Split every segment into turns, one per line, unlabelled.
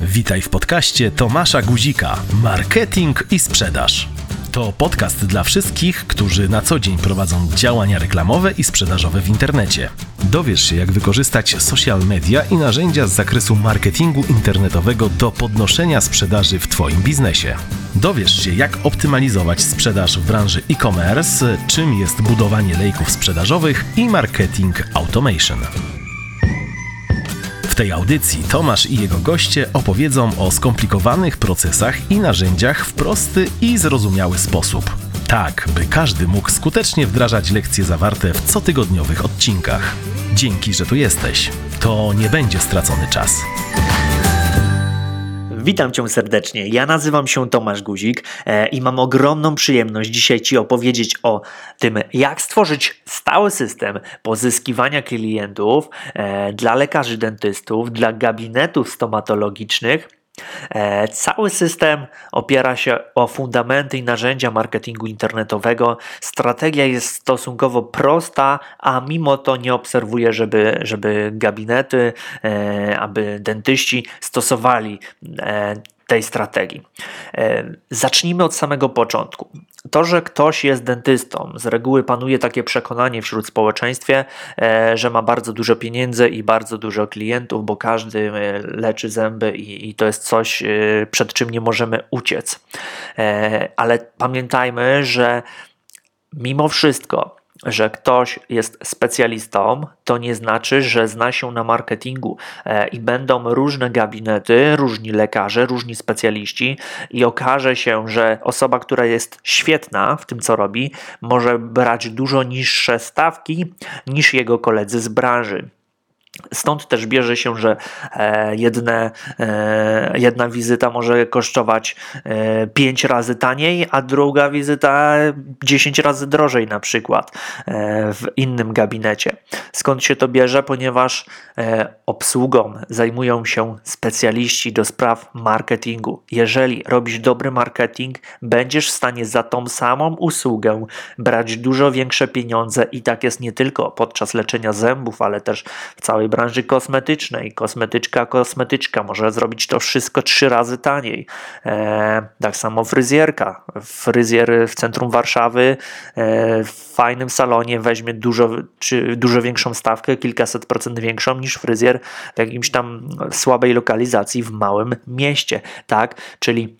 Witaj w podcaście Tomasza Guzika Marketing i sprzedaż. To podcast dla wszystkich, którzy na co dzień prowadzą działania reklamowe i sprzedażowe w internecie. Dowiesz się, jak wykorzystać social media i narzędzia z zakresu marketingu internetowego do podnoszenia sprzedaży w Twoim biznesie. Dowiesz się, jak optymalizować sprzedaż w branży e-commerce, czym jest budowanie lejków sprzedażowych i marketing automation. Tej audycji Tomasz i jego goście opowiedzą o skomplikowanych procesach i narzędziach w prosty i zrozumiały sposób. Tak, by każdy mógł skutecznie wdrażać lekcje zawarte w cotygodniowych odcinkach. Dzięki, że tu jesteś. To nie będzie stracony czas.
Witam Cię serdecznie. Ja nazywam się Tomasz Guzik e, i mam ogromną przyjemność dzisiaj Ci opowiedzieć o tym, jak stworzyć stały system pozyskiwania klientów e, dla lekarzy dentystów, dla gabinetów stomatologicznych cały system opiera się o fundamenty i narzędzia marketingu internetowego. Strategia jest stosunkowo prosta, a mimo to nie obserwuję, żeby, żeby gabinety, e, aby dentyści stosowali e, tej strategii. Zacznijmy od samego początku. To, że ktoś jest dentystą, z reguły panuje takie przekonanie wśród społeczeństwa, e, że ma bardzo dużo pieniędzy i bardzo dużo klientów, bo każdy e, leczy zęby i, i to jest coś, e, przed czym nie możemy uciec. Ale pamiętajmy, że mimo wszystko że ktoś jest specjalistą, to nie znaczy, że zna się na marketingu e, i będą różne gabinety, różni lekarze, różni specjaliści i okaże się, że osoba, która jest świetna w tym, co robi, może brać dużo niższe stawki niż jego koledzy z branży. Stąd też bierze się, że e, jedne, e, jedna wizyta może kosztować 5 e, razy taniej, a druga wizyta 10 razy drożej, na przykład w innym gabinecie. Skąd się to bierze? Ponieważ obsługą zajmują się specjaliści do spraw marketingu. Jeżeli robisz dobry marketing, będziesz w stanie za tą samą usługę brać dużo większe pieniądze, i tak jest nie tylko podczas leczenia zębów, ale też w całej branży kosmetycznej. Kosmetyczka, kosmetyczka może zrobić to wszystko trzy razy taniej. E, tak samo fryzjerka. Fryzjer w centrum Warszawy e, w fajnym salonie weźmie dużo, czy dużo większą stawkę, kilkaset procent większą niż fryzjer w jakimś tam słabej lokalizacji w małym mieście. Tak? Czyli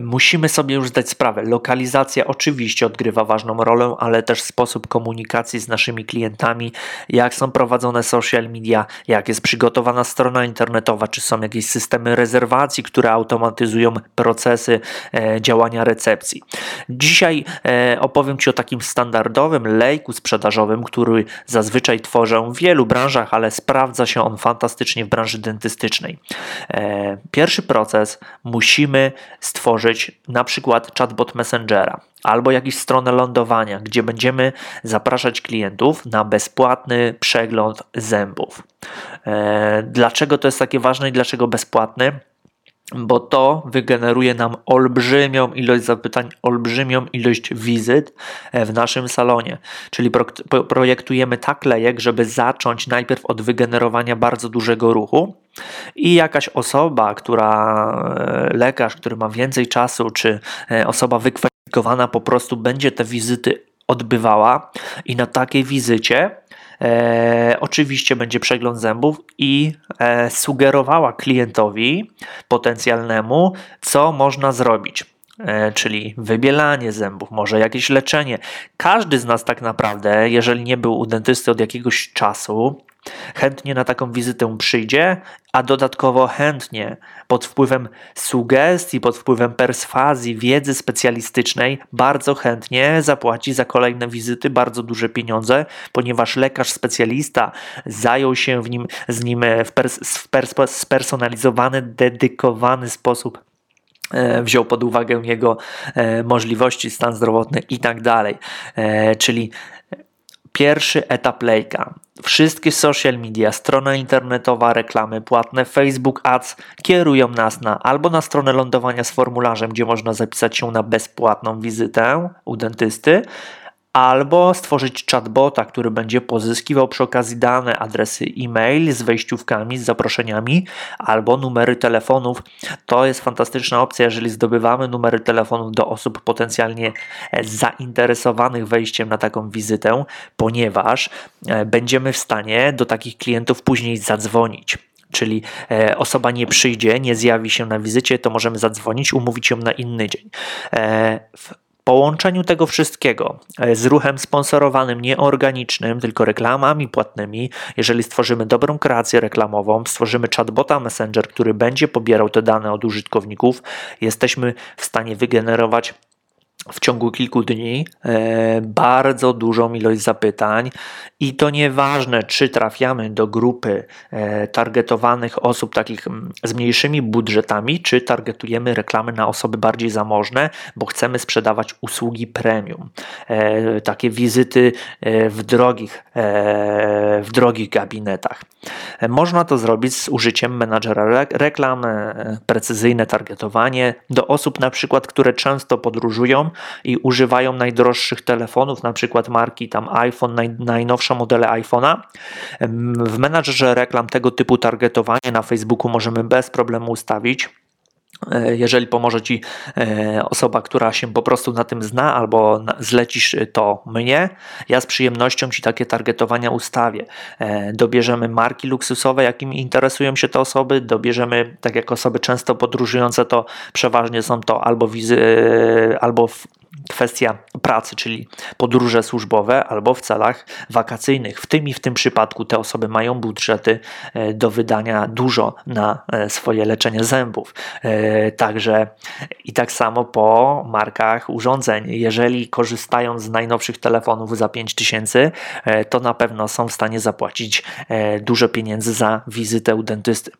musimy sobie już zdać sprawę. Lokalizacja oczywiście odgrywa ważną rolę, ale też sposób komunikacji z naszymi klientami, jak są prowadzone social media, jak jest przygotowana strona internetowa, czy są jakieś systemy rezerwacji, które automatyzują procesy e, działania recepcji. Dzisiaj e, opowiem Ci o takim standardowym lejku sprzedażowym, który zazwyczaj tworzę w wielu branżach, ale sprawdza się on fantastycznie w branży dentystycznej. Pierwszy proces musimy stworzyć na przykład chatbot Messengera albo jakąś stronę lądowania, gdzie będziemy zapraszać klientów na bezpłatny przegląd zębów. E, dlaczego to jest takie ważne i dlaczego bezpłatny? Bo to wygeneruje nam olbrzymią ilość zapytań, olbrzymią ilość wizyt e, w naszym salonie. Czyli pro, projektujemy tak lejek, żeby zacząć najpierw od wygenerowania bardzo dużego ruchu i jakaś osoba, która, e, lekarz, który ma więcej czasu, czy e, osoba wykwalifikowana po prostu będzie te wizyty odbywała i na takiej wizycie e, oczywiście będzie przegląd zębów i e, sugerowała klientowi potencjalnemu, co można zrobić. E, czyli wybielanie zębów, może jakieś leczenie. Każdy z nas tak naprawdę, jeżeli nie był u dentysty od jakiegoś czasu, chętnie na taką wizytę przyjdzie, a dodatkowo chętnie pod wpływem sugestii, pod wpływem perswazji, wiedzy specjalistycznej, bardzo chętnie zapłaci za kolejne wizyty bardzo duże pieniądze, ponieważ lekarz specjalista zajął się w nim, z nim w, pers w pers spersonalizowany, dedykowany sposób e, wziął pod uwagę jego e, możliwości, stan zdrowotny i tak dalej. E, czyli Pierwszy etap lejka. Wszystkie social media, strona internetowa, reklamy płatne, Facebook Ads kierują nas na albo na stronę lądowania z formularzem, gdzie można zapisać się na bezpłatną wizytę u dentysty, albo stworzyć chatbota, który będzie pozyskiwał przy okazji dane, adresy e-mail z wejściówkami, z zaproszeniami, albo numery telefonów. To jest fantastyczna opcja, jeżeli zdobywamy numery telefonów do osób potencjalnie e, zainteresowanych wejściem na taką wizytę, ponieważ e, będziemy w stanie do takich klientów później zadzwonić czyli e, osoba nie przyjdzie, nie zjawi się na wizycie, to możemy zadzwonić, umówić ją na inny dzień. Połączeniu tego wszystkiego z ruchem sponsorowanym, nieorganicznym, tylko reklamami płatnymi, jeżeli stworzymy dobrą kreację reklamową, stworzymy chatbota Messenger, który będzie pobierał te dane od użytkowników, jesteśmy w stanie wygenerować w ciągu kilku dni e, bardzo dużą ilość zapytań i to nieważne, czy trafiamy do grupy e, targetowanych osób takich z mniejszymi budżetami, czy targetujemy reklamy na osoby bardziej zamożne, bo chcemy sprzedawać usługi premium. E, takie wizyty w drogich, w drogich gabinetach. Można to zrobić z użyciem menadżera reklam, precyzyjne targetowanie do osób na przykład, które często podróżują i używają najdroższych telefonów, na przykład marki tam iPhone, naj, najnowsze modele iPhone'a. W menadżerze reklam tego typu targetowanie na Facebooku możemy bez problemu ustawić. E, jeżeli pomoże ci e, osoba, która się po prostu na tym zna, albo zlecisz to mnie, ja z przyjemnością ci takie targetowania ustawię. E, dobierzemy marki luksusowe, jakimi interesują się te osoby, dobierzemy, tak jak osoby często podróżujące, to przeważnie są to albo wizy, albo kwestia pracy, czyli podróże służbowe albo w celach wakacyjnych. W tym i w tym przypadku te osoby mają budżety do wydania dużo na swoje leczenie zębów. E, także i tak samo po markach urządzeń. Jeżeli korzystają z najnowszych telefonów za 5000, to na pewno są w stanie zapłacić dużo pieniędzy za wizytę u dentysty.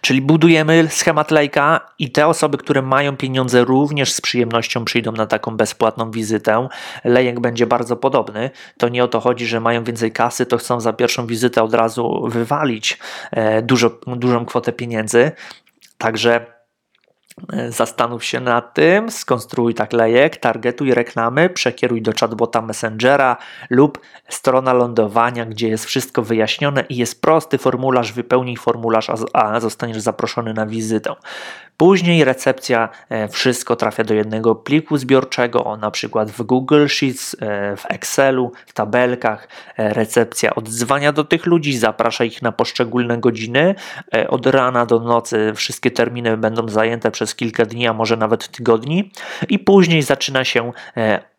Czyli budujemy schemat lejka i te osoby, które mają pieniądze, również z przyjemnością przyjdą na taką bezpłatną wizytę. Lejek będzie bardzo podobny. To nie o to chodzi, że mają więcej kasy, to chcą za pierwszą wizytę od razu wywalić dużo, dużą kwotę pieniędzy. Także zastanów się nad tym, skonstruuj tak lejek, targetuj reklamy, przekieruj do chatbota Messengera lub strona lądowania, gdzie jest wszystko wyjaśnione i jest prosty formularz, wypełnij formularz, a zostaniesz zaproszony na wizytę. Później recepcja, e, wszystko trafia do jednego pliku zbiorczego, na przykład w Google Sheets, e, w Excelu, w tabelkach. E, recepcja odzwania do tych ludzi, zaprasza ich na poszczególne godziny. Od rana do nocy wszystkie terminy będą zajęte przez kilka dni, a może nawet tygodni. I później zaczyna się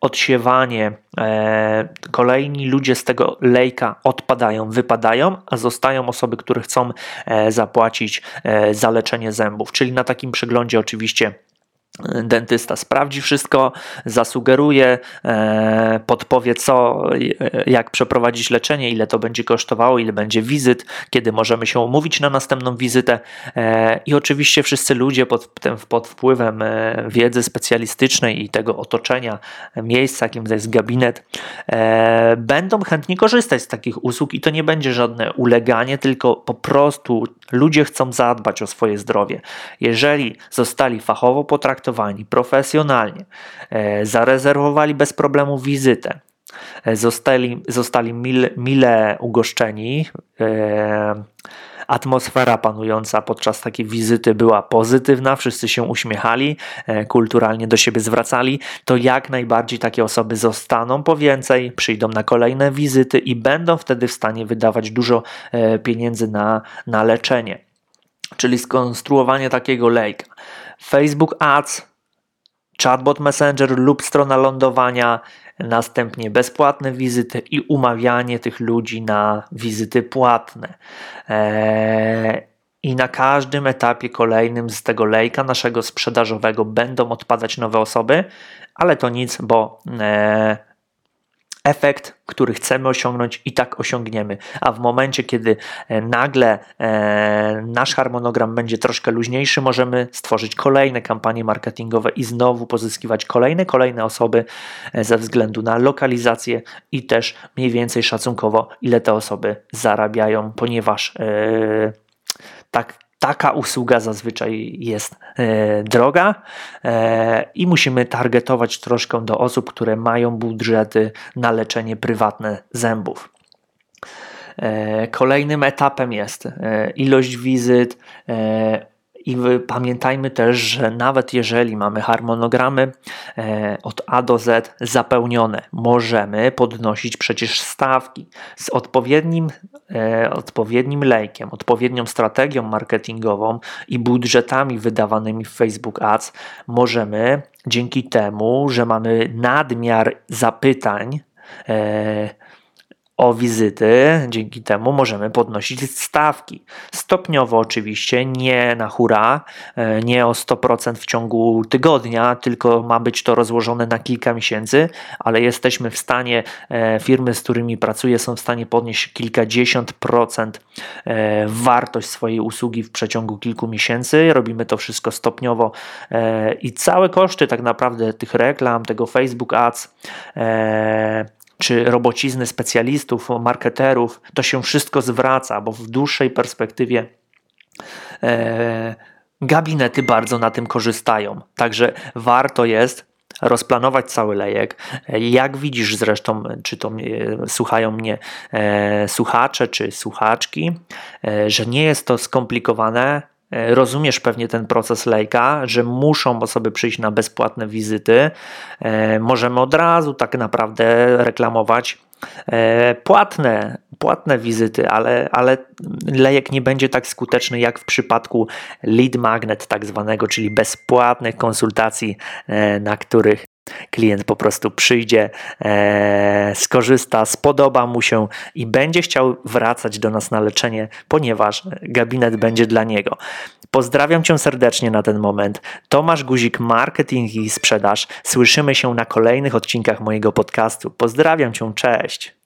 odsiewanie. Kolejni ludzie z tego lejka odpadają, wypadają, a zostają osoby, które chcą zapłacić za leczenie zębów. Czyli na takim przeglądzie oczywiście dentysta sprawdzi wszystko, zasugeruje, e, podpowie co, e, jak przeprowadzić leczenie, ile to będzie kosztowało, ile będzie wizyt, kiedy możemy się umówić na następną wizytę e, i oczywiście wszyscy ludzie pod, pod wpływem wiedzy specjalistycznej i tego otoczenia, miejsca, jakim jest gabinet, będą chętni korzystać z takich usług i to nie będzie żadne uleganie, tylko po prostu ludzie chcą zadbać o swoje zdrowie. Jeżeli zostali fachowo potraktowani, potraktowani profesjonalnie, e, zarezerwowali bez problemu wizytę, e, zostali, zostali mile, mile ugoszczeni. E, atmosfera panująca podczas takiej wizyty była pozytywna, wszyscy się uśmiechali, kulturalnie do siebie zwracali, to jak najbardziej takie osoby zostaną po więcej, przyjdą na kolejne wizyty i będą wtedy w stanie wydawać dużo pieniędzy na, na leczenie. Czyli skonstruowanie takiego lejka. Facebook Ads, chatbot Messenger lub strona lądowania, następnie bezpłatne wizyty i umawianie tych ludzi na wizyty płatne. Eee, I na każdym etapie kolejnym z tego lejka naszego sprzedażowego będą odpadać nowe osoby, ale to nic, bo e, efekt, który chcemy osiągnąć, i tak osiągniemy. A w momencie, kiedy e, nagle e, nasz harmonogram będzie troszkę luźniejszy, możemy stworzyć kolejne kampanie marketingowe i znowu pozyskiwać kolejne, kolejne osoby e, ze względu na lokalizację i też mniej więcej szacunkowo, ile te osoby zarabiają, ponieważ tak taka usługa zazwyczaj jest e, droga e, i musimy targetować troszkę do osób, które mają budżety na leczenie prywatne zębów. E, kolejnym etapem jest ilość wizyt, i pamiętajmy też, że nawet jeżeli mamy harmonogramy od A do Z zapełnione, możemy podnosić przecież stawki z odpowiednim, odpowiednim lejkiem, odpowiednią strategią marketingową i budżetami wydawanymi w Facebook Ads. Możemy dzięki temu, że mamy nadmiar zapytań, o wizyty, dzięki temu możemy podnosić stawki. Stopniowo oczywiście, nie na hura, e, nie o 100% w ciągu tygodnia, tylko ma być to rozłożone na kilka miesięcy, ale jesteśmy w stanie, e, firmy, z którymi pracuję, są w stanie podnieść kilkadziesiąt procent e, wartość swojej usługi w przeciągu kilku miesięcy. Robimy to wszystko stopniowo i całe koszty tak naprawdę tych reklam, tego Facebook Ads, czy robocizny specjalistów, marketerów, to się wszystko zwraca, bo w dłuższej perspektywie e, gabinety bardzo na tym korzystają. Także warto jest rozplanować cały lejek. Jak widzisz zresztą, czy to słuchają mnie e, słuchacze czy słuchaczki, e, że nie jest to skomplikowane, rozumiesz pewnie ten proces lejka, że muszą osoby przyjść na bezpłatne wizyty. E, możemy od razu tak naprawdę reklamować e, płatne, płatne wizyty, ale, ale lejek nie będzie tak skuteczny jak w przypadku lead magnet, tak zwanego, czyli bezpłatnych konsultacji, na których klient po prostu przyjdzie, e, skorzysta, spodoba mu się i będzie chciał wracać do nas na leczenie, ponieważ gabinet będzie dla niego. Pozdrawiam Cię serdecznie na ten moment. Tomasz Guzik, marketing i sprzedaż. Słyszymy się na kolejnych odcinkach mojego podcastu. Pozdrawiam Cię, cześć.